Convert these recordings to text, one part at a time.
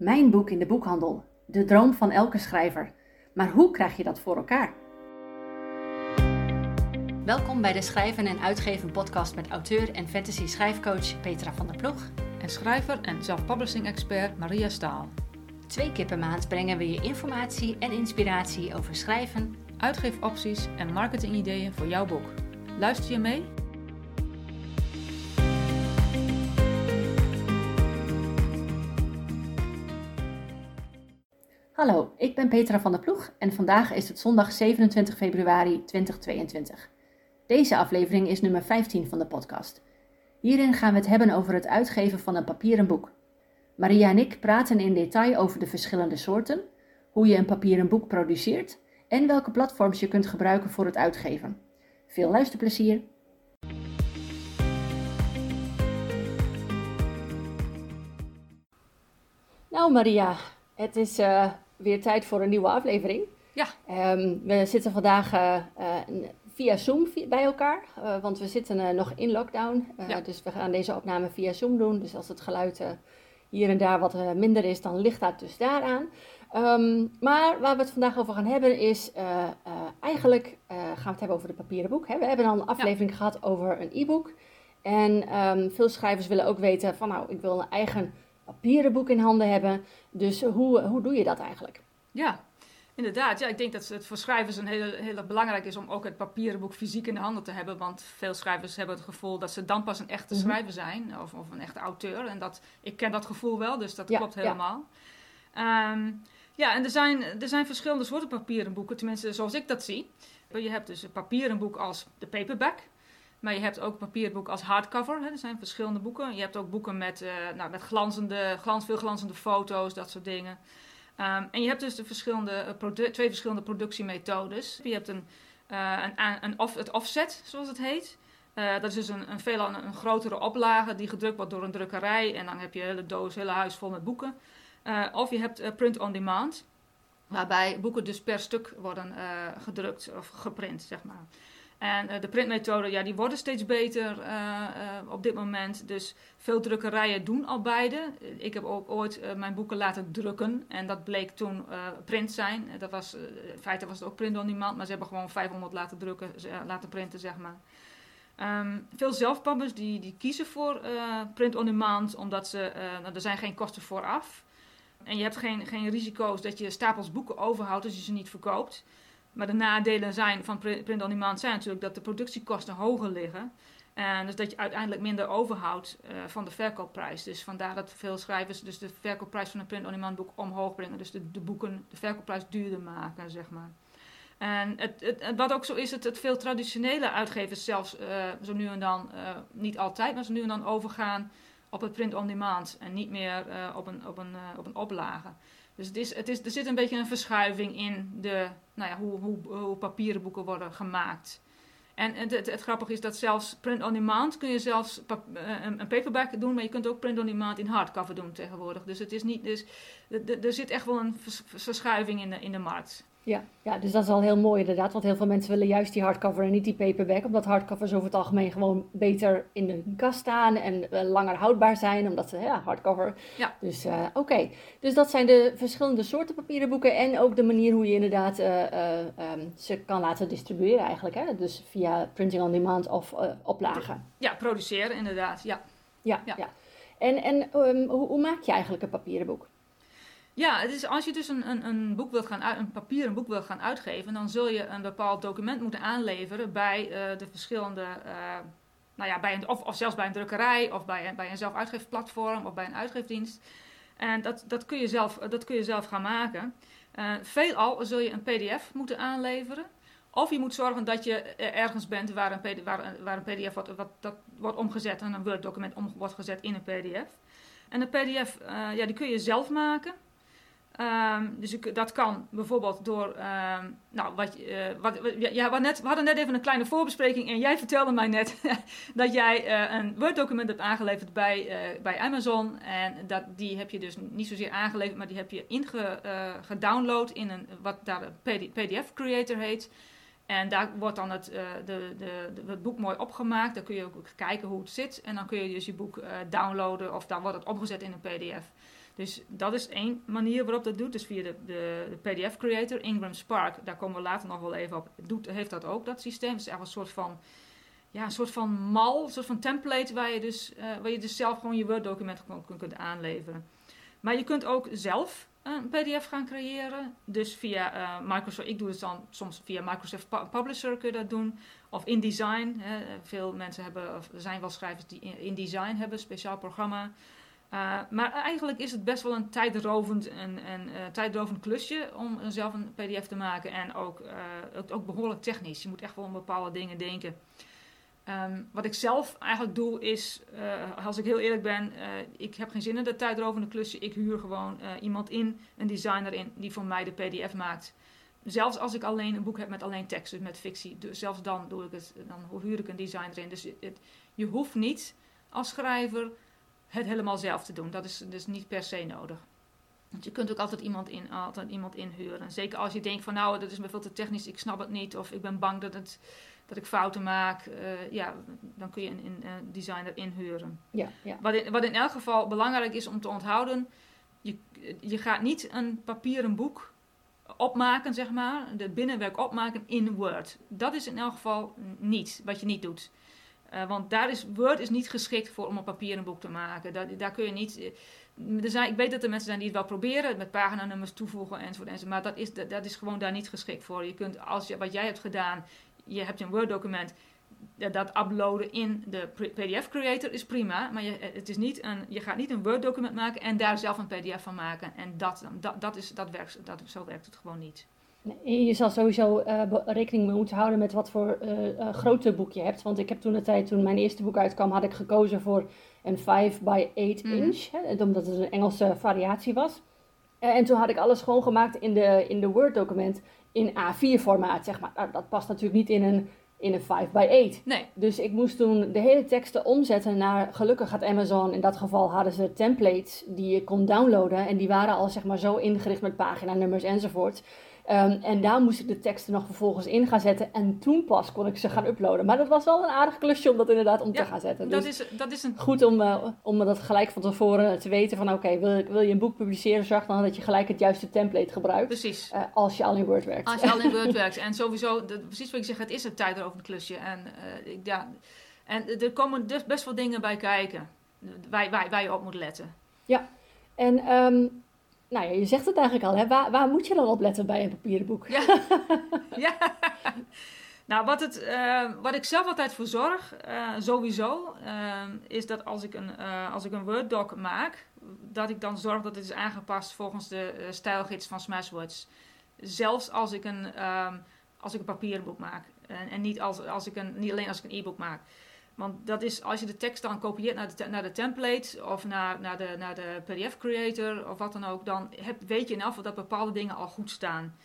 Mijn boek in de boekhandel. De droom van elke schrijver. Maar hoe krijg je dat voor elkaar? Welkom bij de Schrijven en Uitgeven podcast met auteur en fantasy schrijfcoach Petra van der Ploeg. En schrijver en self-publishing expert Maria Staal. Twee keer per maand brengen we je informatie en inspiratie over schrijven, uitgeefopties en marketingideeën voor jouw boek. Luister je mee? Hallo, ik ben Petra van der Ploeg en vandaag is het zondag 27 februari 2022. Deze aflevering is nummer 15 van de podcast. Hierin gaan we het hebben over het uitgeven van een papieren boek. Maria en ik praten in detail over de verschillende soorten, hoe je een papieren boek produceert en welke platforms je kunt gebruiken voor het uitgeven. Veel luisterplezier! Nou Maria, het is uh, weer tijd voor een nieuwe aflevering. Ja. Um, we zitten vandaag uh, uh, via Zoom bij elkaar, want we zitten nog in lockdown. Ja. Dus we gaan deze opname via Zoom doen. Dus als het geluid hier en daar wat minder is, dan ligt dat dus daaraan. Um, maar waar we het vandaag over gaan hebben is, eigenlijk gaan we het hebben over het papieren boek. Hè. We hebben al een aflevering ja. gehad over een e-book. En um, veel schrijvers willen ook weten van nou, ik wil een eigen papieren boek in handen hebben. Dus hoe, hoe doe je dat eigenlijk? Ja, inderdaad. Ja, ik denk dat het voor schrijvers een hele, hele belangrijk is om ook het papieren boek fysiek in de handen te hebben. Want veel schrijvers hebben het gevoel dat ze dan pas een echte mm -hmm. schrijver zijn of, of een echte auteur. En dat, ik ken dat gevoel wel, dus dat ja, klopt helemaal. Ja, um, ja en er zijn, er zijn verschillende soorten papieren boeken, tenminste zoals ik dat zie. Je hebt dus een papieren boek als de paperback. Maar je hebt ook papierboek als hardcover. Hè. Er zijn verschillende boeken. Je hebt ook boeken met, uh, nou, met glanzende, veel glanzende foto's, dat soort dingen. Um, en je hebt dus de verschillende, uh, twee verschillende productiemethodes. Je hebt een, uh, een, een het offset, zoals het heet. dat is dus een, een veel een, grotere oplage die gedrukt wordt door een drukkerij. En dan heb je hele doos, hele huis vol met boeken. of je hebt print on demand. Waarbij boeken dus per stuk worden gedrukt of geprint, zeg maar. En uh, de printmethoden, ja, die worden steeds beter uh, uh, op dit moment. Dus veel drukkerijen doen al beide. Ik heb ook ooit mijn boeken laten drukken. En dat bleek toen print zijn. Dat was, in feite was het ook print on demand. Maar ze hebben gewoon 500 laten drukken, laten printen, zeg maar. Um, veel zelfpublishers die, die kiezen voor print on demand. Omdat ze, nou, er zijn geen kosten vooraf. En je hebt geen, geen risico's dat je stapels boeken overhoudt als je ze niet verkoopt. Maar de nadelen zijn van print on demand zijn natuurlijk dat de productiekosten hoger liggen. En dus dat je uiteindelijk minder overhoudt uh, van de verkoopprijs. Dus vandaar dat veel schrijvers dus de verkoopprijs van een print on demand boek omhoog brengen. Dus de, boeken de verkoopprijs duurder maken, zeg maar. En het, het, wat ook zo is, het, het veel traditionele uitgevers zelfs uh, zo nu en dan, uh, niet altijd, maar zo nu en dan overgaan op het print on demand. En niet meer op, een, op, een, op een oplage. Dus het is, het is, er zit een beetje een verschuiving in de, nou ja, hoe, hoe, papieren boeken worden gemaakt. En het, het, grappige is dat zelfs print on demand kun je zelfs een, een paperback doen, maar je kunt ook print on demand in hardcover doen tegenwoordig. Dus het is niet, dus er zit echt wel een verschuiving in de, in de markt. Ja, ja, dus dat is al heel mooi inderdaad. Want heel veel mensen willen juist die hardcover en niet die paperback. Omdat hardcovers over het algemeen gewoon beter in de kast staan en uh, langer houdbaar zijn. Omdat ze, ja, hardcover. Ja. Dus uh, oké. Okay. Dus dat zijn de verschillende soorten papieren boeken. En ook de manier hoe je inderdaad uh, um, ze kan laten distribueren eigenlijk. Hè? Dus via printing on demand of oplagen. Ja, produceren inderdaad. Ja. Ja, ja. ja. En, en um, hoe, hoe maak je eigenlijk een papieren boek? Ja, het is, als je dus een, een, een, boek wilt gaan uit, een boek wilt gaan uitgeven, dan zul je een bepaald document moeten aanleveren bij uh, de verschillende, uh, nou ja, bij een, of, of zelfs bij een drukkerij, of bij, bij een zelfuitgeefplatform, of bij een uitgeefdienst. En dat, dat, kun, je zelf, dat kun je zelf gaan maken. Uh, veelal zul je een PDF moeten aanleveren. Of je moet zorgen dat je ergens bent waar een, waar een PDF wordt, wat, dat wordt omgezet en een Word-document om, wordt gezet in een PDF. En een PDF, ja, die kun je zelf maken. Um, dus ik, dat kan bijvoorbeeld door, um, nou, wat, uh, wat, ja, wat net, we hadden net even een kleine voorbespreking en jij vertelde mij net dat jij uh, een Word-document hebt aangeleverd bij, uh, bij Amazon. En dat, die heb je dus niet zozeer aangeleverd, maar die heb je ingedownload in een, wat daar een PDF-creator heet. En daar wordt dan het, uh, de, de, het boek mooi opgemaakt. Dan kun je ook kijken hoe het zit. En dan kun je dus je boek uh, downloaden of dan wordt het opgezet in een PDF. Dus dat is één manier waarop dat doet. Dus via de, de, PDF creator, Ingram Spark. Daar komen we later nog wel even op. Doet, heeft dat ook, dat systeem. Het is eigenlijk een soort van, ja, een soort van mal, een soort van template waar je dus, uh, waar je dus zelf gewoon je Word document kunt aanleveren. Maar je kunt ook zelf een PDF gaan creëren. Dus via uh, Microsoft, ik doe het dan soms via Microsoft Publisher kun je dat doen. Of InDesign. Hè. Veel mensen hebben, of zijn wel schrijvers die InDesign hebben, speciaal programma. Uh, maar eigenlijk is het best wel een tijdrovend, en, en, uh, tijdrovend klusje om zelf een PDF te maken. En ook, ook, ook, behoorlijk technisch. Je moet echt wel aan bepaalde dingen denken. Um, wat ik zelf eigenlijk doe is, uh, als ik heel eerlijk ben, uh, ik heb geen zin in dat tijdrovende klusje. Ik huur gewoon uh, iemand in, een designer in, die voor mij de PDF maakt. Zelfs als ik alleen een boek heb met alleen tekst, dus met fictie, dus zelfs dan doe ik het, dan huur ik een designer in. Dus het, je hoeft niet als schrijver het helemaal zelf te doen. Dat is dus niet per se nodig. Want je kunt ook altijd iemand, in, altijd iemand inhuren. Zeker als je denkt van nou, dat is me veel te technisch, ik snap het niet. Of ik ben bang dat het dat ik fouten maak, uh, ja, dan kun je een, een designer inhuren. Ja, ja. Wat, in, wat in elk geval belangrijk is om te onthouden, je, je gaat niet een papieren boek opmaken, zeg maar, de binnenwerk opmaken in Word. Dat is in elk geval niet, wat je niet doet. Uh, want daar is, Word is niet geschikt voor om een papieren boek te maken. Daar, daar kun je niet... Eh, er zijn, ik weet dat er mensen zijn die het wel proberen, met paginanummers toevoegen enzovoort, enzovoort. Maar dat is, dat, is gewoon daar niet geschikt voor. Je kunt, als je, wat jij hebt gedaan, je hebt een Word-document, dat uploaden in de PDF Creator is prima, maar je, het is niet een, je gaat niet een Word-document maken en daar zelf een PDF van maken. En dat, dat, dat, is, dat werkt, dat, zo werkt het gewoon niet. Je zal sowieso uh, rekening mee moeten houden met wat voor uh, grote boek je hebt. Want ik heb toen de tijd, toen mijn eerste boek uitkwam, had ik gekozen voor een 5 by 8 mm. inch. Hè, omdat het een Engelse variatie was. en toen had ik alles schoongemaakt in de, in de Word-document in A4-formaat, zeg maar. Nou, dat past natuurlijk niet in een, in een 5 by 8. Nee. Dus ik moest toen de hele teksten omzetten naar... Gelukkig had Amazon, in dat geval hadden ze templates die je kon downloaden. En die waren al zeg maar zo ingericht met paginanummers enzovoort Um, en daar moest ik de teksten nog vervolgens in gaan zetten. En toen pas kon ik ze gaan uploaden. Maar dat was wel een aardig klusje om dat inderdaad om ja, te gaan zetten. Dus dat is, dat is een... goed om, uh, om dat gelijk van tevoren te weten. Van oké, okay, wil, wil je een boek publiceren, zorg dan dat je gelijk het juiste template gebruikt. Precies. Uh, als je al in Word werkt. Als je al in Word werkt. En sowieso, de, precies wat ik zeg, het is een tijd over een klusje. En, uh, ja, en er komen dus best wel dingen bij kijken. Waar, je op moet letten. Ja, en... Um, nou ja, je zegt het eigenlijk al, hè? Waar, waar moet je dan op letten bij een papieren boek? Ja, ja. Nou, wat, het, uh, wat ik zelf altijd voor zorg, uh, sowieso, uh, is dat als ik, een, als ik een Word-doc maak, dat ik dan zorg dat het is aangepast volgens de stijlgids van Smashwords. Zelfs als ik een, ehm, als ik een papieren boek maak. En, en niet, als, als ik een, niet alleen als ik een e-book maak. Want dat is als je de tekst dan kopieert naar de, naar de template of naar, naar, de, naar de PDF creator of wat dan ook, dan heb, weet je in geval dat bepaalde dingen al goed staan.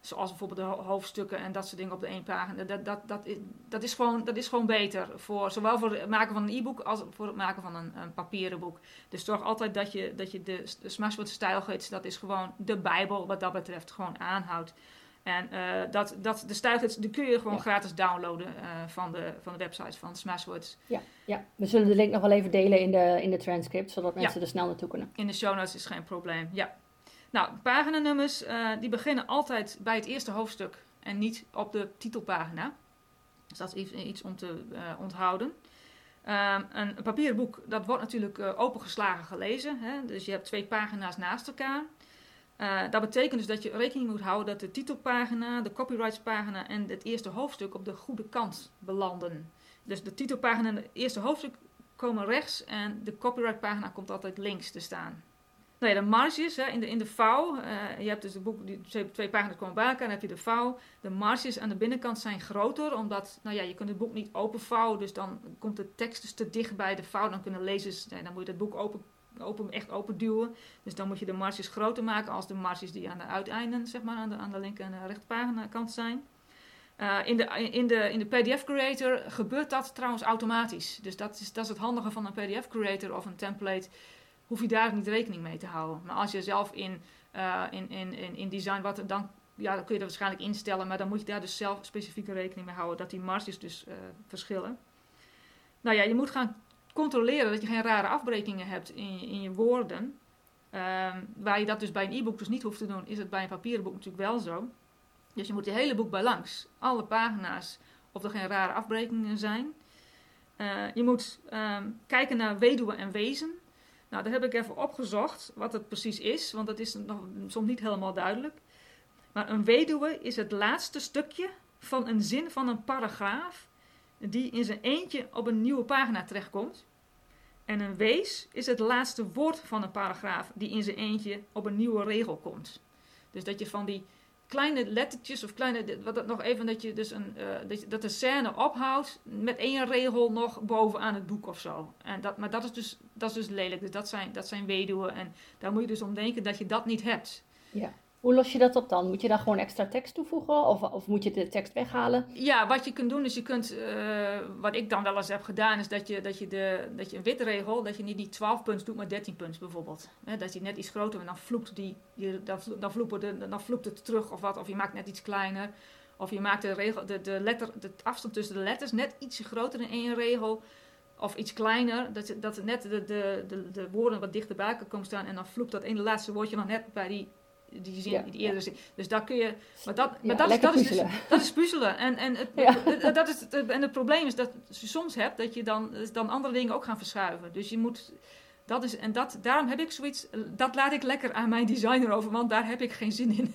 Zoals bijvoorbeeld de hoofdstukken en dat soort dingen op de één pagina. Dat, dat, dat, is, dat, is gewoon, dat is gewoon beter. Voor, zowel voor het maken van een e-book als voor het maken van een, een papieren boek. Dus zorg altijd dat je, dat je de, de Smashwords dat is gewoon de Bijbel wat dat betreft, gewoon aanhoudt. En uh, dat, dat, de stijlgids die kun je gewoon ja. gratis downloaden uh, van, de, van de website van Smashwords. Ja, ja, we zullen de link nog wel even delen in de, in de transcript, zodat mensen ja. er snel naartoe kunnen. In de show notes is geen probleem, ja. Nou, paginanummers, uh, die beginnen altijd bij het eerste hoofdstuk en niet op de titelpagina. Dus dat is iets om te onthouden. Um, een, een papieren boek, dat wordt natuurlijk opengeslagen gelezen. Hè? Dus je hebt twee pagina's naast elkaar. Uh, dat betekent dus dat je rekening moet houden dat de titelpagina, de copyrightspagina en het eerste hoofdstuk op de goede kant belanden. Dus de titelpagina en het eerste hoofdstuk komen rechts en de copyrightpagina komt altijd links te staan. Nou ja, de marges hè, in, de, in de vouw, uh, je hebt dus de boek, die twee, twee pagina's komen bij elkaar, dan heb je de vouw. De marges aan de binnenkant zijn groter, omdat nou ja, je kunt het boek niet openvouwen, dus dan komt de tekst dus te dicht bij de vouw. Dan kunnen lezers, dan moet je het boek open open, echt open duwen. Dus dan moet je de marges groter maken als de marges die aan de uiteinden, zeg maar, aan de, aan de linker en de rechterpagina kant zijn. Uh, in, de, in, de, in de PDF Creator gebeurt dat trouwens automatisch. Dus dat is, dat is het handige van een PDF Creator of een template. Hoef je daar niet rekening mee te houden. Maar als je zelf in, uh, in, in, in, in design, wat dan ja, dan kun je dat waarschijnlijk instellen, maar dan moet je daar dus zelf specifieke rekening mee houden dat die marges dus uh, verschillen. Nou ja, je moet gaan controleren dat je geen rare afbrekingen hebt in, in je woorden. Ehm, waar je dat dus bij een e-book dus niet hoeft te doen, is het bij een papieren boek natuurlijk wel zo. Dus je moet het hele boek bij langs, alle pagina's, of er geen rare afbrekingen zijn. Uh, je moet um, kijken naar weduwe en wezen. Nou, daar heb ik even opgezocht wat het precies is, want dat is nog soms niet helemaal duidelijk. Maar een weduwe is het laatste stukje van een zin van een paragraaf die in zijn eentje op een nieuwe pagina terechtkomt. En een wees is het laatste woord van een paragraaf die in zijn eentje op een nieuwe regel komt. Dus dat je van die kleine lettertjes of kleine, wat dat nog even, dat je dus een, uh, dat, dat de scène ophoudt met één regel nog bovenaan het boek of zo. En dat, maar dat is, dus, dat is dus lelijk. Dus dat zijn, dat zijn weduwen en daar moet je dus om denken dat je dat niet hebt. Ja. Hoe los je dat op dan? Moet je daar gewoon extra tekst toevoegen of, of moet je de tekst weghalen? Ja, wat je kunt doen is je kunt, uh, wat ik dan wel eens heb gedaan, is dat je, dat je, de, dat je een witte regel, dat je niet die 12 punten doet, maar 13 punten bijvoorbeeld. dat je net iets groter en dan vloept, die, dan, dan, vloept de, dan vloept het terug of wat, of je maakt net iets kleiner. Of je maakt de, regel, de, de, letter, de afstand tussen de letters net ietsje groter in één regel of iets kleiner, dat, dat net de, de, de, de woorden wat dichterbij kan komen staan en dan vloept dat ene laatste woordje nog net bij die die zin, ja, die eerder zin. Dus daar kun je. Maar dat, maar dat, is, dat, is, dus, dat is puzzelen. En, en, het, dat is het, en het probleem is dat je soms hebt dat je dan, dan andere dingen ook gaan verschuiven. Dus je moet. Dat is, en dat, daarom heb ik zoiets. Dat laat ik lekker aan mijn designer over, want daar heb ik geen zin in.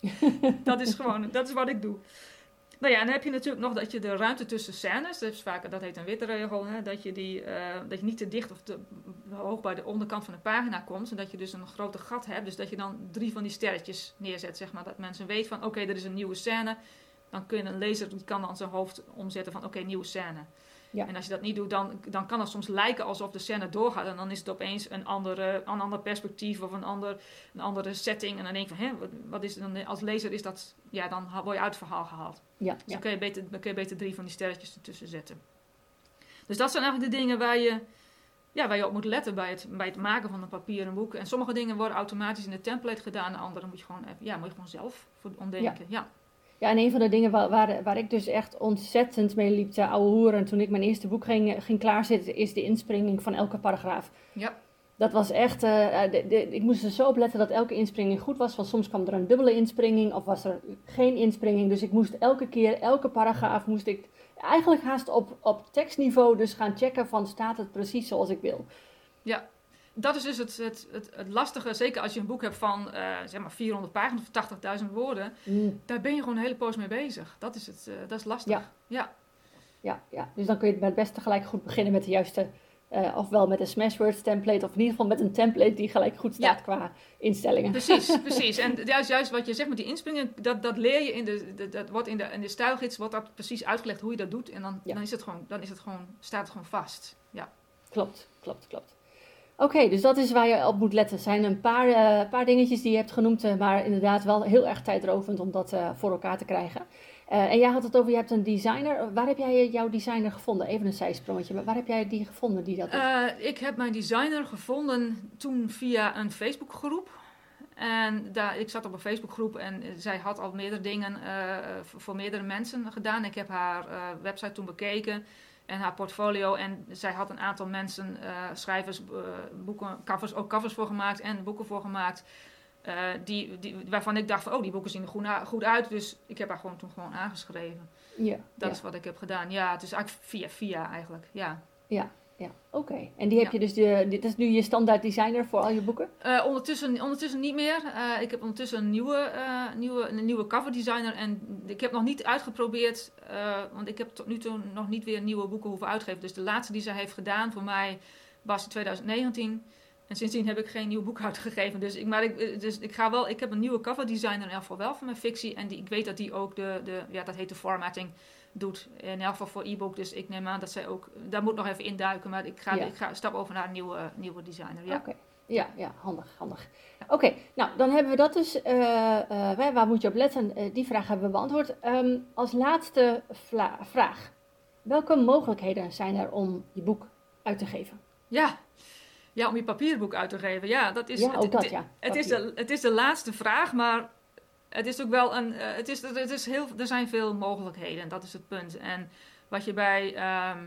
dat is gewoon, dat is wat ik doe. Nou ja, en dan heb je natuurlijk nog dat je de ruimte tussen scènes, dat, vaak, dat heet een witte regel, hè, dat, je die, uh, dat je niet te dicht of te hoog bij de onderkant van de pagina komt. En dat je dus een grote gat hebt. Dus dat je dan drie van die sterretjes neerzet, zeg maar. Dat mensen weten van, oké, er is een nieuwe scène. Dan kun je een lezer, die kan dan zijn hoofd omzetten van, oké, nieuwe scène. Ja. En als je dat niet doet, dan, dan kan het soms lijken alsof de scène doorgaat. En dan is het opeens een, andere, een ander perspectief of een, ander, een andere setting. En dan denk je van, hè, wat, is dan, als lezer is dat, ja, dan word je uit het verhaal gehaald. Ja, dus Dan, kun je beter, dan kun je beter drie van die sterretjes ertussen zetten. Dus dat zijn eigenlijk de dingen waar je, ja, waar je op moet letten bij het, bij het maken van een papieren boek. En sommige dingen worden automatisch in de template gedaan. En andere moet je gewoon, even, ja, moet je gewoon zelf ontdekken. ja. Ja, en een van de dingen waar, waar, waar ik dus echt ontzettend mee liep te ouwe hoeren toen ik mijn eerste boek ging, ging klaarzetten, is de inspringing van elke paragraaf. Ja. Dat was echt, uh, de, de, ik moest er zo op letten dat elke inspringing goed was, want soms kwam er een dubbele inspringing of was er geen inspringing. Dus ik moest elke keer, elke paragraaf moest ik eigenlijk haast op, op tekstniveau dus gaan checken van staat het precies zoals ik wil. Ja, dat is dus het, het, het, het, lastige, zeker als je een boek hebt van uh, zeg maar 400 pagina's of 80.000 woorden, mm. daar ben je gewoon een hele poos mee bezig. Dat is, het, uh, dat is lastig. Ja. ja. Ja. Ja, dus dan kun je het best tegelijk goed beginnen met de juiste, uh, ofwel met een Smashwords template, of in ieder geval met een template die gelijk goed staat qua instellingen. Precies, precies. En juist, juist wat je zegt met die inspringen, dat, dat leer je in de, dat wordt in de, in de stijlgids, wordt dat precies uitgelegd hoe je dat doet. En dan, dan, is het gewoon, dan is het gewoon, staat het gewoon vast. Ja. Klopt, klopt, klopt. Oké, dus dat is waar je op moet letten. Er zijn een paar, uh, paar dingetjes die je hebt genoemd, maar inderdaad wel heel erg tijdrovend om dat uh, voor elkaar te krijgen. en jij had het over, je hebt een designer. Waar heb jij jouw designer gevonden? Even een zijsprongetje. Waar heb jij die gevonden die dat ik heb mijn designer gevonden toen via een Facebookgroep. En daar, ik zat op een Facebookgroep en zij had al meerdere dingen voor, meerdere mensen gedaan. Ik heb haar website toen bekeken en haar portfolio. En zij had een aantal mensen, uh, schrijvers, uh, boeken, covers, ook covers voor gemaakt en boeken voor gemaakt. Uh, die, die, waarvan ik dacht van, oh, die boeken zien er goed, goed uit. Dus ik heb haar gewoon toen gewoon aangeschreven. Ja, dat is wat ik heb gedaan. Ja, het is eigenlijk via via eigenlijk, ja. Ja, ja, oké. En die heb je dus, de, dit is nu je standaard designer voor al je boeken? Uh, ondertussen, ondertussen niet meer. Uh, ik heb ondertussen een nieuwe, uh, nieuwe, een nieuwe cover designer en ik heb nog niet uitgeprobeerd, want ik heb tot nu toe nog niet weer nieuwe boeken hoeven uitgeven. Dus de laatste die zij heeft gedaan voor mij was in 2019. En sindsdien heb ik geen nieuw boek uitgegeven. Dus ik, maar ik, dus ik ga wel, ik heb een nieuwe cover designer in geval wel voor mijn fictie. En die, ik weet dat die ook de, de ja, dat heet de formatting doet. In elk geval voor e-book. Dus ik neem aan dat zij ook, daar moet nog even induiken. Maar ik ga, ik ga stap over naar een nieuwe, nieuwe designer. Ja. Ja, ja, handig, handig. Oké, nou dan hebben we dat dus. Uh, uh, waar moet je op letten? Uh, die vraag hebben we beantwoord. Um, als laatste vraag. Welke mogelijkheden zijn er om je boek uit te geven? Ja, ja om je papierboek uit te geven. Ja, dat is, ja, ook dat, ja. Het is, de, het is de laatste vraag, maar het is ook wel een. eh, het is, het is heel, er zijn veel mogelijkheden en dat is het punt. En wat je bij. ehm,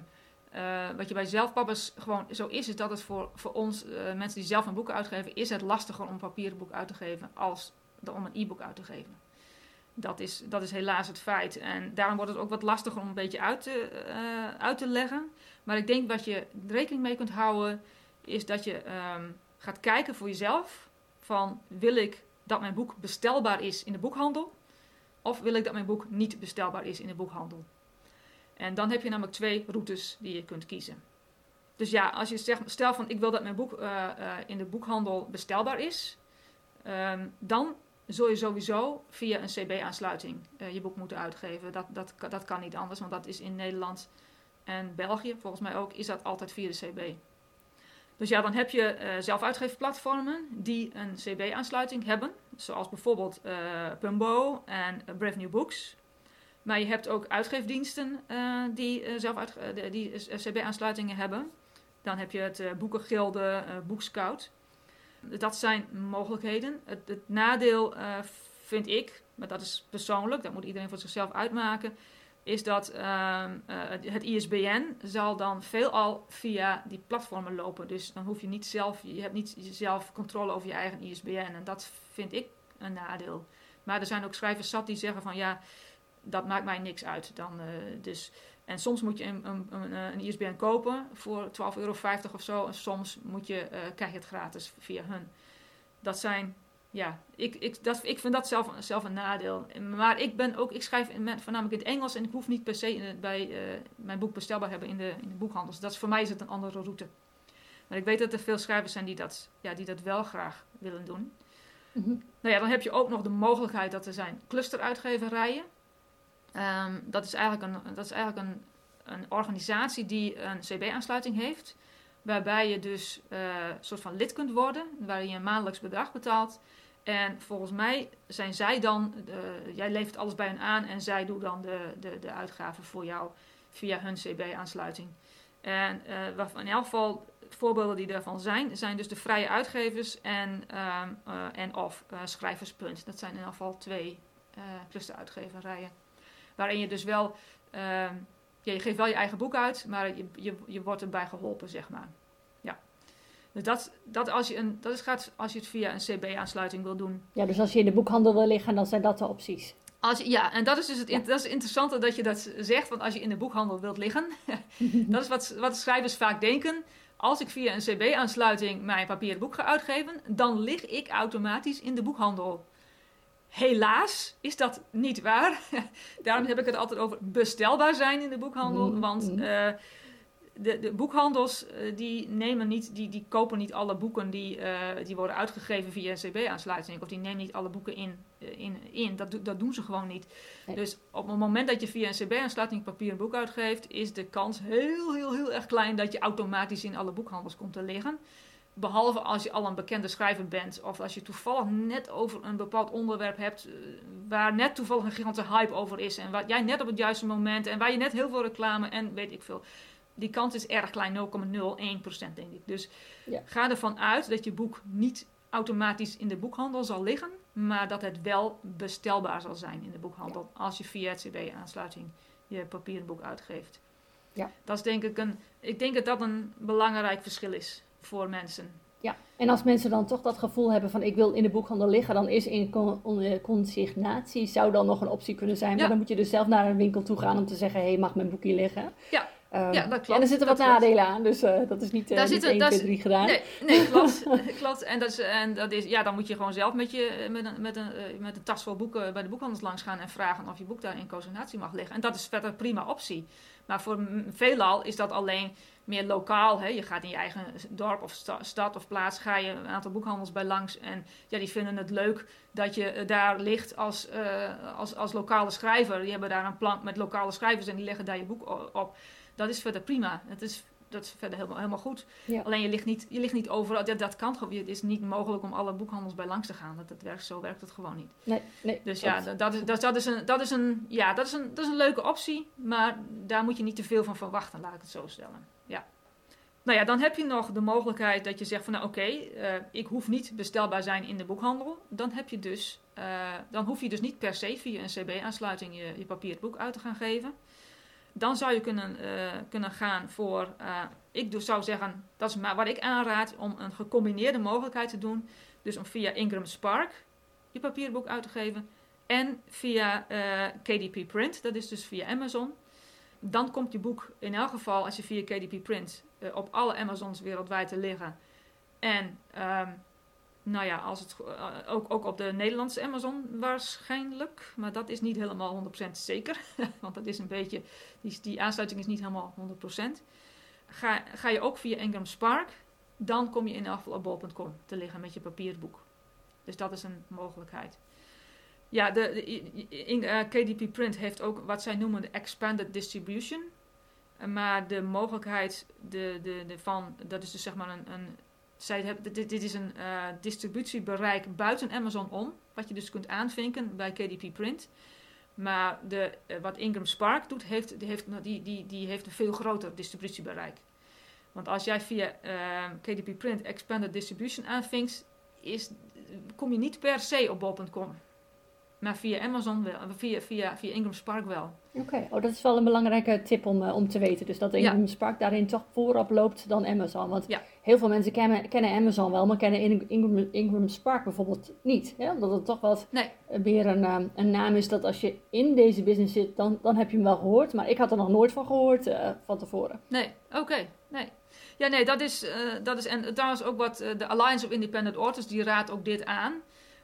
eh, wat je bij zelfpappers gewoon zo is, is dat het voor, voor ons, eh, mensen die zelf een boek uitgeven, is het lastiger om een papieren boek uit te geven als de- om een e-book uit te geven. Dat is, dat is helaas het feit. En daarom wordt het ook wat lastiger om een beetje uit te, uit te leggen. Maar ik denk wat je rekening mee kunt houden, is dat je ehm, gaat kijken voor jezelf van wil ik dat mijn boek bestelbaar is in de boekhandel? Of wil ik dat mijn boek niet bestelbaar is in de boekhandel? En dan heb je namelijk twee routes die je kunt kiezen. Dus ja, als je zegt, stel van ik wil dat mijn boek eh, eh, in de boekhandel bestelbaar is, ehm, dan zul je sowieso via een CB-aansluiting eh, je boek moeten uitgeven. Dat, dat, dat kan niet anders, want dat is in Nederland en België, volgens mij ook, is dat altijd via de CB. Dus ja, dan heb je eh zelfuitgeefplatformen die een CB-aansluiting hebben, zoals bijvoorbeeld eh Pumbo en Brave New Books. Maar je hebt ook uitgeefdiensten eh, die, zelf die CB-aansluitingen hebben. Dan heb je het Boekengilde, Boekscout. Dat zijn mogelijkheden. Het, het nadeel vind ik, maar dat is persoonlijk, dat moet iedereen voor zichzelf uitmaken, is dat ehm, eh, het ISBN zal dan veelal via die platformen lopen. Dus dan hoef je niet zelf, je hebt niet zelf controle over je eigen ISBN. En dat vind ik een nadeel. Maar er zijn ook schrijvers zat die zeggen van ja, dat maakt mij niks uit. Dan, eh, dus, en soms moet je een, een, een, een ISBN kopen voor 12,50 euro of zo. En soms moet je, eh, krijg je het gratis via hun. Dat zijn, ja, ik, ik, dat, ik vind dat zelf, zelf een nadeel. Maar ik ben ook, ik schrijf in, voornamelijk in het Engels en ik hoef niet per se in bij eh, mijn boek bestelbaar hebben in de, in de boekhandels. Dat is, voor mij is het een andere route. Maar ik weet dat er veel schrijvers zijn die dat, ja, die dat wel graag willen doen. Mhm. Nou ja, dan heb je ook nog de mogelijkheid dat er zijn clusteruitgeverijen. Ehm, dat is eigenlijk, een, dat is eigenlijk een, een organisatie die een CB-aansluiting heeft. Waarbij je dus eh, een soort van lid kunt worden. Waar je een maandelijks bedrag betaalt. En volgens mij zijn zij dan, eh, jij levert alles bij hen aan en zij doen dan de, de, de uitgaven voor jou via hun CB-aansluiting. En eh, waarvan in elk geval voorbeelden die daarvan zijn, zijn dus de vrije uitgevers en, ehm, eh, en of eh, schrijverspunt. Dat zijn in elk geval twee eh clusteruitgeverijen. Waarin je dus wel, ehm, ja, je geeft wel je eigen boek uit, maar je, je, je wordt erbij geholpen, zeg maar. Ja. Dus dat, dat, als je een, dat is, gaat als je het via een CB-aansluiting wil doen. Ja, dus als je in de boekhandel wil liggen, dan zijn dat de opties. Als je, ja, en dat is dus het, Ja. dat is interessante dat je dat zegt, want als je in de boekhandel wilt liggen, dat is wat, wat schrijvers vaak denken. Als ik via een CB-aansluiting mijn papieren boek ga uitgeven, dan lig ik automatisch in de boekhandel. Helaas is dat niet waar. Daarom heb ik het altijd over bestelbaar zijn in de boekhandel. Mhm, Want mhm. eh, de, de boekhandels eh, die nemen niet, die, die kopen niet alle boeken die, eh, die worden uitgegeven via een CB-aansluiting. Of die nemen niet alle boeken in. in, in. Dat, dat doen ze gewoon niet. Nee. Dus op het moment dat je via een CB-aansluiting papier een boek uitgeeft, is de kans heel, heel, heel erg klein dat je automatisch in alle boekhandels komt te liggen. Behalve als je al een bekende schrijver bent. Of als je toevallig net over een bepaald onderwerp hebt. eh, Waar net toevallig een gigantische hype over is. En wat jij net op het juiste moment. En waar je net heel veel reclame en weet ik veel. Die kans is erg klein, 0,01% denk ik. Dus Ja. ga ervan uit dat je boek niet automatisch in de boekhandel zal liggen. Maar dat het wel bestelbaar zal zijn in de boekhandel. Als je via het CB-aansluiting je papieren boek uitgeeft. Ja. Dat is denk ik een. Ik denk dat dat een belangrijk verschil is voor mensen. Ja, en als mensen dan toch dat gevoel hebben van ik wil in de boekhandel liggen, dan is in con- on- eh, consignatie zou dan nog een optie kunnen zijn. Maar dan moet je dus zelf naar een winkel toe gaan om te zeggen, hé, hey, mag mijn boek hier liggen? Ja. Ehm, Ja, dat klopt. En er zitten wat Dat klopt. nadelen aan, dus eh, dat is niet, eh Daar niet zitten- 1, daar 2, is- 3 gedaan. Nee, nee klopt. klopt. En, dat is, en dat is, ja, dan moet je gewoon zelf met, je, met, een, met, een, eh, met een tas vol boeken bij de boekhandels langs gaan en vragen of je boek daar in consignatie mag liggen. En dat is verder prima optie. Maar voor veelal is dat alleen meer lokaal. Hè? Je gaat in je eigen dorp of sta- stad of plaats, ga je een aantal boekhandels bij langs. En ja, die vinden het leuk dat je eh, daar ligt als, eh, als, als lokale schrijver. Die hebben daar een plank met lokale schrijvers en die leggen daar je boek op. Dat is verder prima. Het is, dat is verder helemaal, helemaal goed. Ja. Alleen je ligt niet, je ligt niet overal. Dat, dat kan gewoon. Het is niet mogelijk om alle boekhandels bij langs te gaan. Dat, dat werkt, zo werkt het gewoon niet. Nee, nee, Dus ja, dat, dat, is, dat, dat is een, dat, is een, ja dat, is een, dat is een leuke optie. Maar daar moet je niet te veel van verwachten, laat ik het zo stellen. Nou ja, dan heb je nog de mogelijkheid dat je zegt van nou oké, eh, ik hoef niet bestelbaar zijn in de boekhandel. Dan heb je dus, uh, dan hoef je dus niet per se via een CB-aansluiting je, je uit te gaan geven. Dan zou je kunnen, uh, kunnen gaan voor, ik dus zou zeggen, dat is maar wat ik aanraad, om een gecombineerde mogelijkheid te doen. Dus om via Ingram Spark je papierboek uit te geven en via KDP Print, dat is dus via Amazon. Dan komt je boek in elk geval, als je via KDP Print uh, op alle Amazons wereldwijd te liggen. En um, nou ja, als het, uh, ook, ook op de Nederlandse Amazon waarschijnlijk. Maar dat is niet helemaal 100% zeker. Want dat is een beetje, die, die aansluiting is niet helemaal 100%. Ga, ga je ook via Ingram Spark, dan kom je in elk geval op bol.com te liggen met je papierboek. Dus dat is een mogelijkheid. Ja, de, in, uh, KDP Print heeft ook wat zij noemen de Expanded Distribution. Maar de mogelijkheid de, de, de van, dat is dus zeg maar een, een zij hebben, dit, dit is een uh, distributiebereik buiten Amazon om, wat je dus kunt aanvinken bij KDP Print. Maar de, uh, wat Ingram Spark doet, heeft, die, heeft, die, die, die heeft een veel groter distributiebereik. Want als jij via uh, KDP Print Expanded Distribution aanvinkt, is, kom je niet per se op bol.com. Maar via Amazon wel, via, via, via Ingram Spark wel. Oké, oh, dat is wel een belangrijke tip om, uh, om te weten. Dus dat Ingram ja. Spark daarin toch voorop loopt dan Amazon. Want ja. heel veel mensen kennen, kennen Amazon wel, maar kennen Ingram, Ingram Spark bijvoorbeeld niet. Hè? Omdat het toch wat nee. meer een, um, een naam is dat als je in deze business zit, dan, dan heb je hem wel gehoord. Maar ik had er nog nooit van gehoord uh, van tevoren. Nee, oké, okay. nee. Ja, nee, dat is, uh, dat is en trouwens ook wat de Alliance of Independent Authors, die raadt ook dit aan.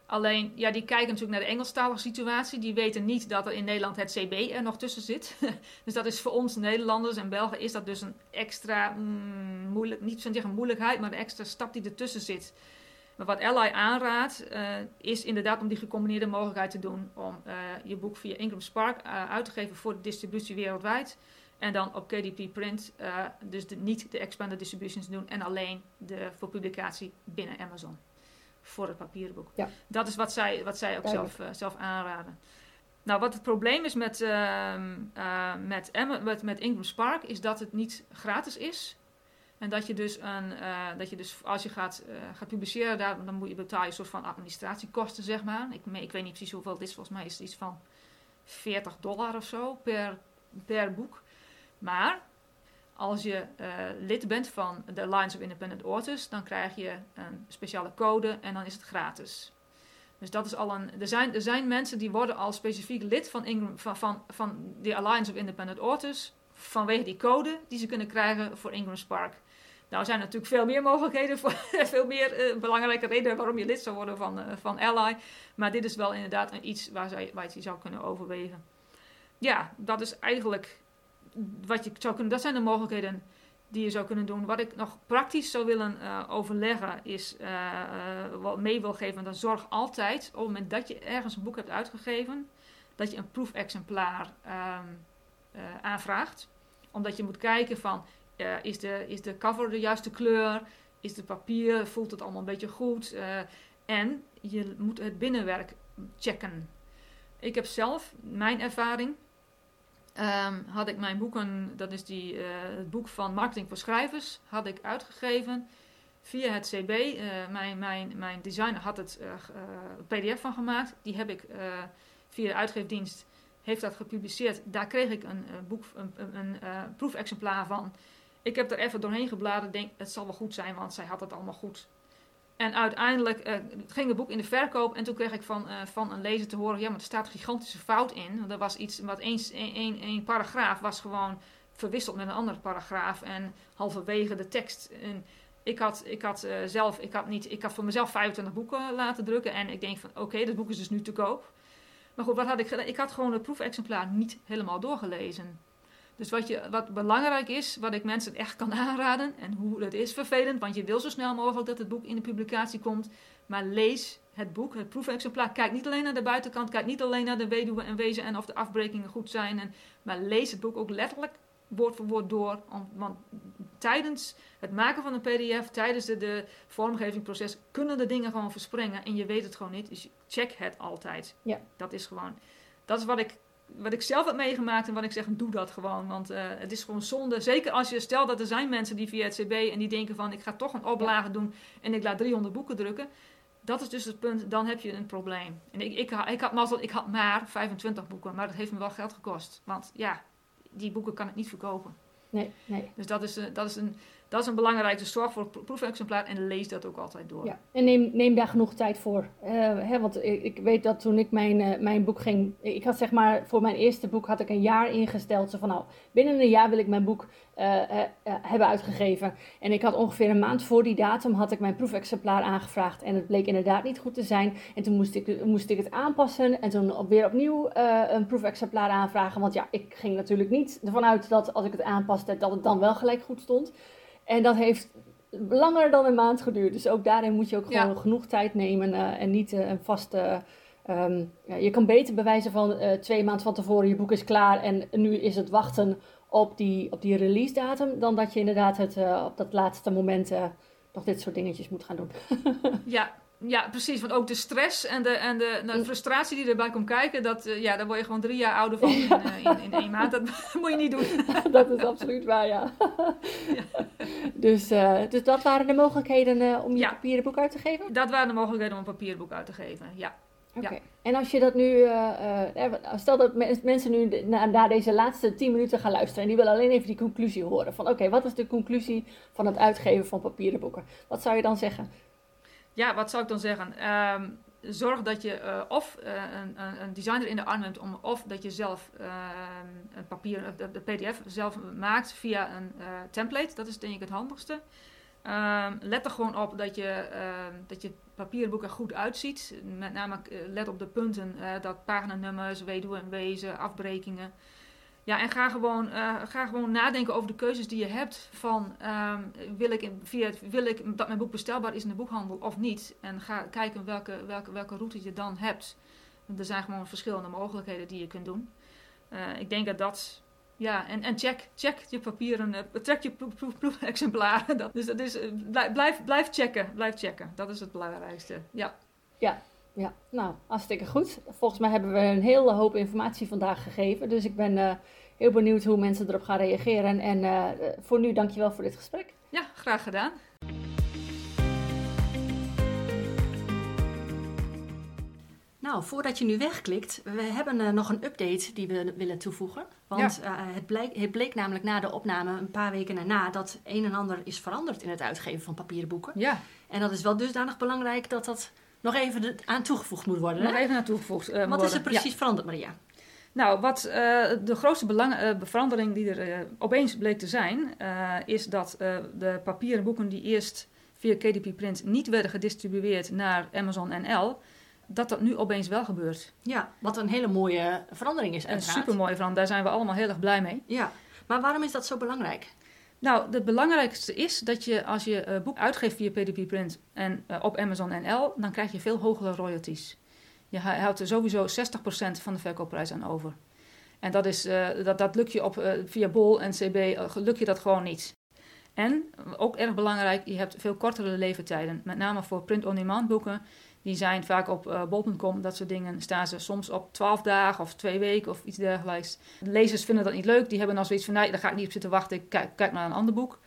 Alleen, ja, die kijken natuurlijk naar de Engelstalige situatie. Die weten niet dat er in Nederland het CB er nog tussen zit. dus dat is voor ons Nederlanders en Belgen is dat dus een extra mm, moeilijk, niet zeggen moeilijkheid, maar een extra stap die ertussen zit. Maar wat Ally aanraadt, uh, is inderdaad om die gecombineerde mogelijkheid te doen. Om uh, je boek via Ingram Spark uh, uit te geven voor de distributie wereldwijd. En dan op KDP Print, dus de, niet de expanded distributions doen en alleen de voor publicatie binnen Amazon voor het papierboek. Ja. Dat is wat zij, wat zij ook zelf, uh, zelf aanraden. Nou, wat het probleem is met, uh, uh, met, met, met Ingram Spark, is dat het niet gratis is. En dat je dus, een, uh, dat je dus als je gaat, gaat publiceren, daar, dan moet je betalen een soort van administratiekosten, zeg maar. Ik, ik weet niet precies hoeveel het is, volgens mij is het iets van 40 dollar of zo per, per boek. Maar als je uh, lid bent van de Alliance of Independent Authors, dan krijg je een speciale code en dan is het gratis. Dus dat is al een. Er zijn, er zijn mensen die worden al specifiek lid van, van, van, van de Alliance of Independent Authors vanwege die code die ze kunnen krijgen voor Ingram Spark. Nou zijn natuurlijk veel meer mogelijkheden, voor, veel meer uh, belangrijke redenen waarom je lid zou worden van, uh, van Ally. Maar dit is wel inderdaad iets waar, zij, waar je zou kunnen overwegen. Ja, dat is eigenlijk wat je zou kunnen, dat zijn de mogelijkheden die je zou kunnen doen. Wat ik nog praktisch zou willen uh, overleggen is, uh, uh, wat mee wil geven, dan zorg altijd op het moment dat je ergens een boek hebt uitgegeven, dat je een proefexemplaar um, aanvraagt. Omdat je moet kijken van, is, de, is de cover de juiste kleur? Is het papier, voelt het allemaal een beetje goed? en je moet het binnenwerk checken. Ik heb zelf, mijn ervaring, Um, had ik mijn boeken, dat is die, uh, het boek van Marketing voor Schrijvers, had ik uitgegeven via het CB. Uh, mijn, mijn, mijn designer had het uh, PDF van gemaakt. Die heb ik via de uitgeefdienst, heeft dat gepubliceerd. Daar kreeg ik een, boek, een, een, een proefexemplaar van. Ik heb er even doorheen gebladerd. Denk, het zal wel goed zijn, want zij had het allemaal goed en uiteindelijk uh, ging het boek in de verkoop en toen kreeg ik van, uh, van een lezer te horen, ja, maar er staat een gigantische fout in. Want er was iets, wat één paragraaf was gewoon verwisseld met een andere paragraaf en halverwege de tekst. En ik had, ik had uh, zelf, ik had niet, ik had voor mezelf 25 boeken laten drukken en ik denk van, oké, okay, dat boek is dus nu te koop. Maar goed, wat had ik gedaan? Ik had gewoon het proefexemplaar niet helemaal doorgelezen. Dus wat, je, wat belangrijk is, wat ik mensen echt kan aanraden, en hoe dat is vervelend, want je wil zo snel mogelijk dat het boek in de publicatie komt, maar lees het boek, het proefexemplaar. Kijk niet alleen naar de buitenkant, kijk niet alleen naar de weduwe en wezen en of de afbrekingen goed zijn, en, maar lees het boek ook letterlijk woord voor woord door. Want tijdens het maken van een PDF, tijdens de, de vormgevingsproces, kunnen de dingen gewoon verspringen en je weet het gewoon niet. Dus check het altijd. Ja. Dat is gewoon, dat is wat ik wat ik zelf heb meegemaakt en wat ik zeg, doe dat gewoon. Want uh, het is gewoon zonde. Zeker als je, stel dat er zijn mensen die via het CB en die denken van, ik ga toch een oplage doen en ik laat 300 boeken drukken. Dat is dus het punt, dan heb je een probleem. En ik, ik, ik, had, mazzel, ik had maar 25 boeken, maar dat heeft me wel geld gekost. Want ja, die boeken kan ik niet verkopen. Nee, nee. Dus dat is, dat is een dat is een belangrijke zorg voor het proefexemplaar en lees dat ook altijd door. Ja, en neem, neem daar genoeg tijd voor. Uh, hè, want ik, ik, weet dat toen ik mijn, uh, mijn boek ging... Ik had zeg maar, voor mijn eerste boek had ik een jaar ingesteld. Zo van nou, binnen een jaar wil ik mijn boek uh, hebben uitgegeven. En ik had ongeveer een maand voor die datum had ik mijn proefexemplaar aangevraagd. En het bleek inderdaad niet goed te zijn. En toen moest ik, moest ik het aanpassen. En toen weer opnieuw een proefexemplaar aanvragen. Want ja, ik ging natuurlijk niet ervan uit dat als ik het aanpaste, dat het dan wel gelijk goed stond. En dat heeft langer dan een maand geduurd. Dus ook daarin moet je ook gewoon genoeg tijd nemen uh, en niet uh, een vaste. Um, ja, je kan beter bewijzen van uh, twee maanden van tevoren je boek is klaar en nu is het wachten op die, op die release datum, dan dat je inderdaad het, op dat laatste moment nog dit soort dingetjes moet gaan doen. ja, ja, precies. Want ook de stress en de, en de, de frustratie die erbij komt kijken, dat, uh, ja, daar word je gewoon drie jaar ouder van in, uh, in, in, één maand. Dat moet je niet doen. dat is absoluut waar, ja. ja. Dus, uh, dus dat waren de mogelijkheden om je ja. papieren boek uit te geven? Dat waren de mogelijkheden om een papieren boek uit te geven, ja. Oké. Ja. En als je dat nu, stel dat mensen nu naar, deze laatste tien minuten gaan luisteren en die willen alleen even die conclusie horen. Van oké, wat is de conclusie van het uitgeven van papieren boeken? Wat zou je dan zeggen? Ja, wat zou ik dan zeggen? Um, zorg dat je uh, of uh, een, een, designer in de arm hebt, om, of dat je zelf uh, een papier, de, de, PDF zelf maakt via een template. Dat is denk ik het handigste. Um, let er gewoon op dat je, ehm, dat je papierboek er goed uitziet. Met name let op de punten, dat paginanummers, weduwen en wezen, afbrekingen. Ja, en ga gewoon, uh, ga gewoon nadenken over de keuzes die je hebt. Van um, wil, ik via wil ik dat mijn boek bestelbaar is in de boekhandel of niet? En ga kijken welke, welke, welke route je dan hebt. er zijn gewoon verschillende mogelijkheden die je kunt doen. Uh, ik denk dat dat. Ja, en, en check, check je papieren, uh, trek je proefexemplaren. Proef, dus dat is, blijf, blijf checken, blijf checken. Dat is het belangrijkste. Ja. Ja, ja, nou, hartstikke goed. Volgens mij hebben we een hele hoop informatie vandaag gegeven. Dus ik ben uh, heel benieuwd hoe mensen erop gaan reageren. En uh, voor nu, dankjewel voor dit gesprek. Ja, graag gedaan. Nou, voordat je nu wegklikt, we hebben uh, nog een update die we willen toevoegen. Want ja. het, bleek, het, bleek, namelijk na de opname, een paar weken daarna, dat een en ander is veranderd in het uitgeven van papieren boeken. Ja. En dat is wel dusdanig belangrijk dat dat nog even aan toegevoegd moet worden. Nog even aan toegevoegd uh, Wat is er precies veranderd, Maria? Nou, wat uh, de grootste belang, uh, verandering die er opeens bleek te zijn, is dat de papieren boeken die eerst via KDP Print niet werden gedistribueerd naar Amazon NL, dat dat nu opeens wel gebeurt. Ja, wat een hele mooie verandering is. Een supermooie verandering, daar zijn we allemaal heel erg blij mee. Ja, maar waarom is dat zo belangrijk? Nou, het belangrijkste is dat je als je uh, boek uitgeeft via PDP Print en uh, op Amazon NL, dan krijg je veel hogere royalties. Je houdt er sowieso 60% van de verkoopprijs aan over. En dat, is, uh, dat, dat lukt je op, via Bol en CB, lukt je dat gewoon niet. En, ook erg belangrijk, je hebt veel kortere leeftijden. Met name voor print-on-demand boeken die zijn vaak op uh, bol.com, dat soort dingen, staan ze soms op 12 dagen of twee weken of iets dergelijks. De lezers vinden dat niet leuk, die hebben dan zoiets van, nee, daar ga ik niet op zitten wachten, ik kijk, kijk naar een ander boek.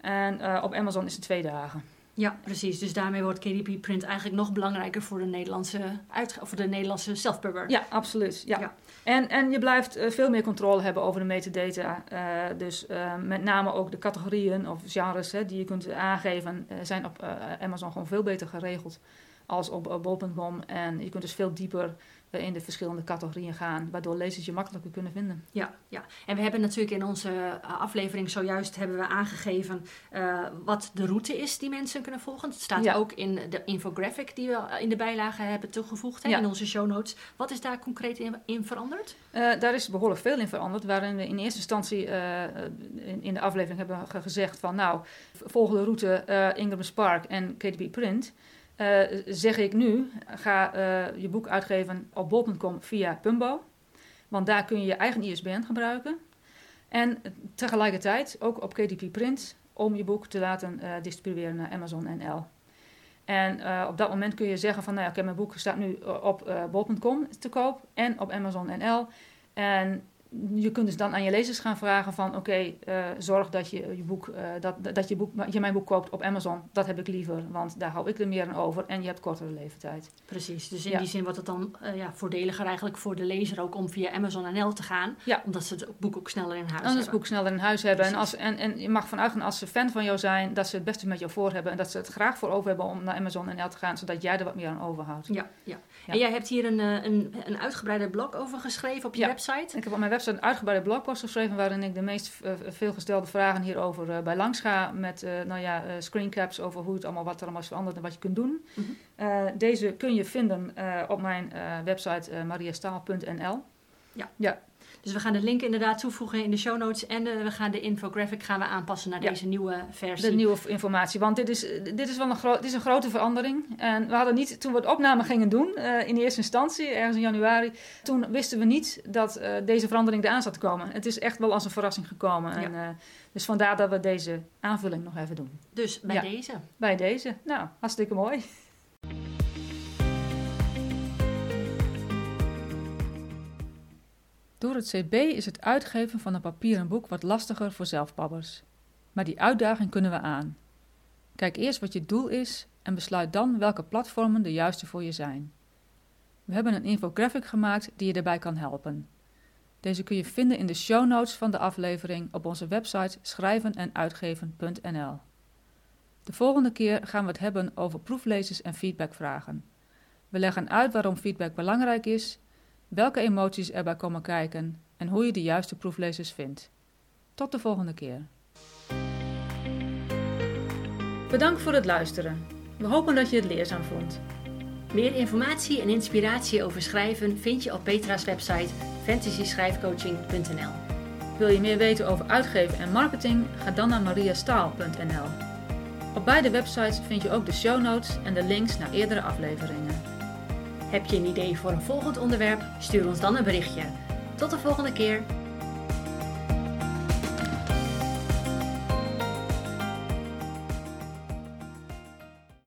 En uh, op Amazon is het twee dagen. Ja, precies. Dus daarmee wordt KDP Print eigenlijk nog belangrijker voor de Nederlandse, voor de Nederlandse self-pubber. Ja, absoluut. Ja. ja. En, en je blijft uh, veel meer controle hebben over de metadata. Uh, dus uh, met name ook de categorieën of genres hè, die je kunt aangeven, zijn op Amazon gewoon veel beter geregeld als op bol.com. En je kunt dus veel dieper eh, in de verschillende categorieën gaan, waardoor lezers je makkelijker kunnen vinden. Ja, ja. en we hebben natuurlijk in onze eh, aflevering zojuist hebben we aangegeven uh, wat de route is die mensen kunnen volgen. Het staat ook in de infographic die we in de bijlage hebben toegevoegd hè, in onze show notes. Wat is daar concreet in, in veranderd? Uh, daar is behoorlijk veel in veranderd, waarin we in eerste instantie in, in, de aflevering hebben gezegd van nou, volg de route Ingram Spark en KDB Print. Uh, zeg ik nu, ga uh, je boek uitgeven op bol.com via Pumbo. Want daar kun je je eigen ISBN gebruiken. En tegelijkertijd ook op KDP Print om je boek te laten uh, distribueren naar Amazon NL. En op dat moment kun je zeggen van, nou ja, oké, mijn boek staat nu op bol.com te koop en op Amazon NL. En je kunt dus dan aan je lezers gaan vragen van oké, eh, zorg dat je je boek, uh, dat, dat je boek, je mijn boek koopt op Amazon. Dat heb ik liever, want daar hou ik er meer aan over en je hebt kortere leeftijd. Precies, dus in die zin wordt het dan uh, ja, voordeliger eigenlijk voor de lezer ook om via Amazon NL te gaan. Ja. Omdat ze het boek ook sneller in huis hebben. Omdat het boek sneller in huis hebben. En, als, en, en je mag vanuit gaan als ze fan van jou zijn, dat ze het beste met jou voor hebben en dat ze het graag voor over hebben om naar Amazon NL te gaan, zodat jij er wat meer aan overhoudt. Ja, ja. En jij hebt hier een, een, een uitgebreide blog over geschreven op je website? Ik heb op mijn website een uitgebreide blogpost geschreven waarin ik de meest uh, veelgestelde vragen hierover uh, bij langs ga. Met uh, nou ja, screencaps over hoe het allemaal, wat er allemaal is veranderd en wat je kunt doen. Mm -hmm. deze kun je vinden op mijn website mariastaal.nl. Ja. ja. Dus we gaan de link inderdaad toevoegen in de show notes. En we gaan de infographic gaan we aanpassen naar deze nieuwe versie. De nieuwe informatie. Want dit is, dit is wel een, dit is een grote verandering. En we hadden niet, toen we het opname gingen doen, uh, in eerste instantie, ergens in januari, toen wisten we niet dat uh, deze verandering eraan zat te komen. Het is echt wel als een verrassing gekomen. Ja. En, dus vandaar dat we deze aanvulling nog even doen. Dus bij ja, deze? Bij deze. Nou, hartstikke mooi. Door het CB is het uitgeven van een papieren boek wat lastiger voor zelfpabbers. Maar die uitdaging kunnen we aan. Kijk eerst wat je doel is en besluit dan welke platformen de juiste voor je zijn. We hebben een infographic gemaakt die je daarbij kan helpen. Deze kun je vinden in de show notes van de aflevering op onze website schrijvenenuitgeven.nl. De volgende keer gaan we het hebben over proeflezers en feedbackvragen. We leggen uit waarom feedback belangrijk is welke emoties erbij komen kijken en hoe je de juiste proeflezers vindt. Tot de volgende keer. Bedankt voor het luisteren. We hopen dat je het leerzaam vond. Meer informatie en inspiratie over schrijven vind je op Petra's website fantasyschrijfcoaching.nl. Wil je meer weten over uitgeven en marketing? Ga dan naar mariastaal.nl. Op beide websites vind je ook de show notes en de links naar eerdere afleveringen. Heb je een idee voor een volgend onderwerp? Stuur ons dan een berichtje. Tot de volgende keer.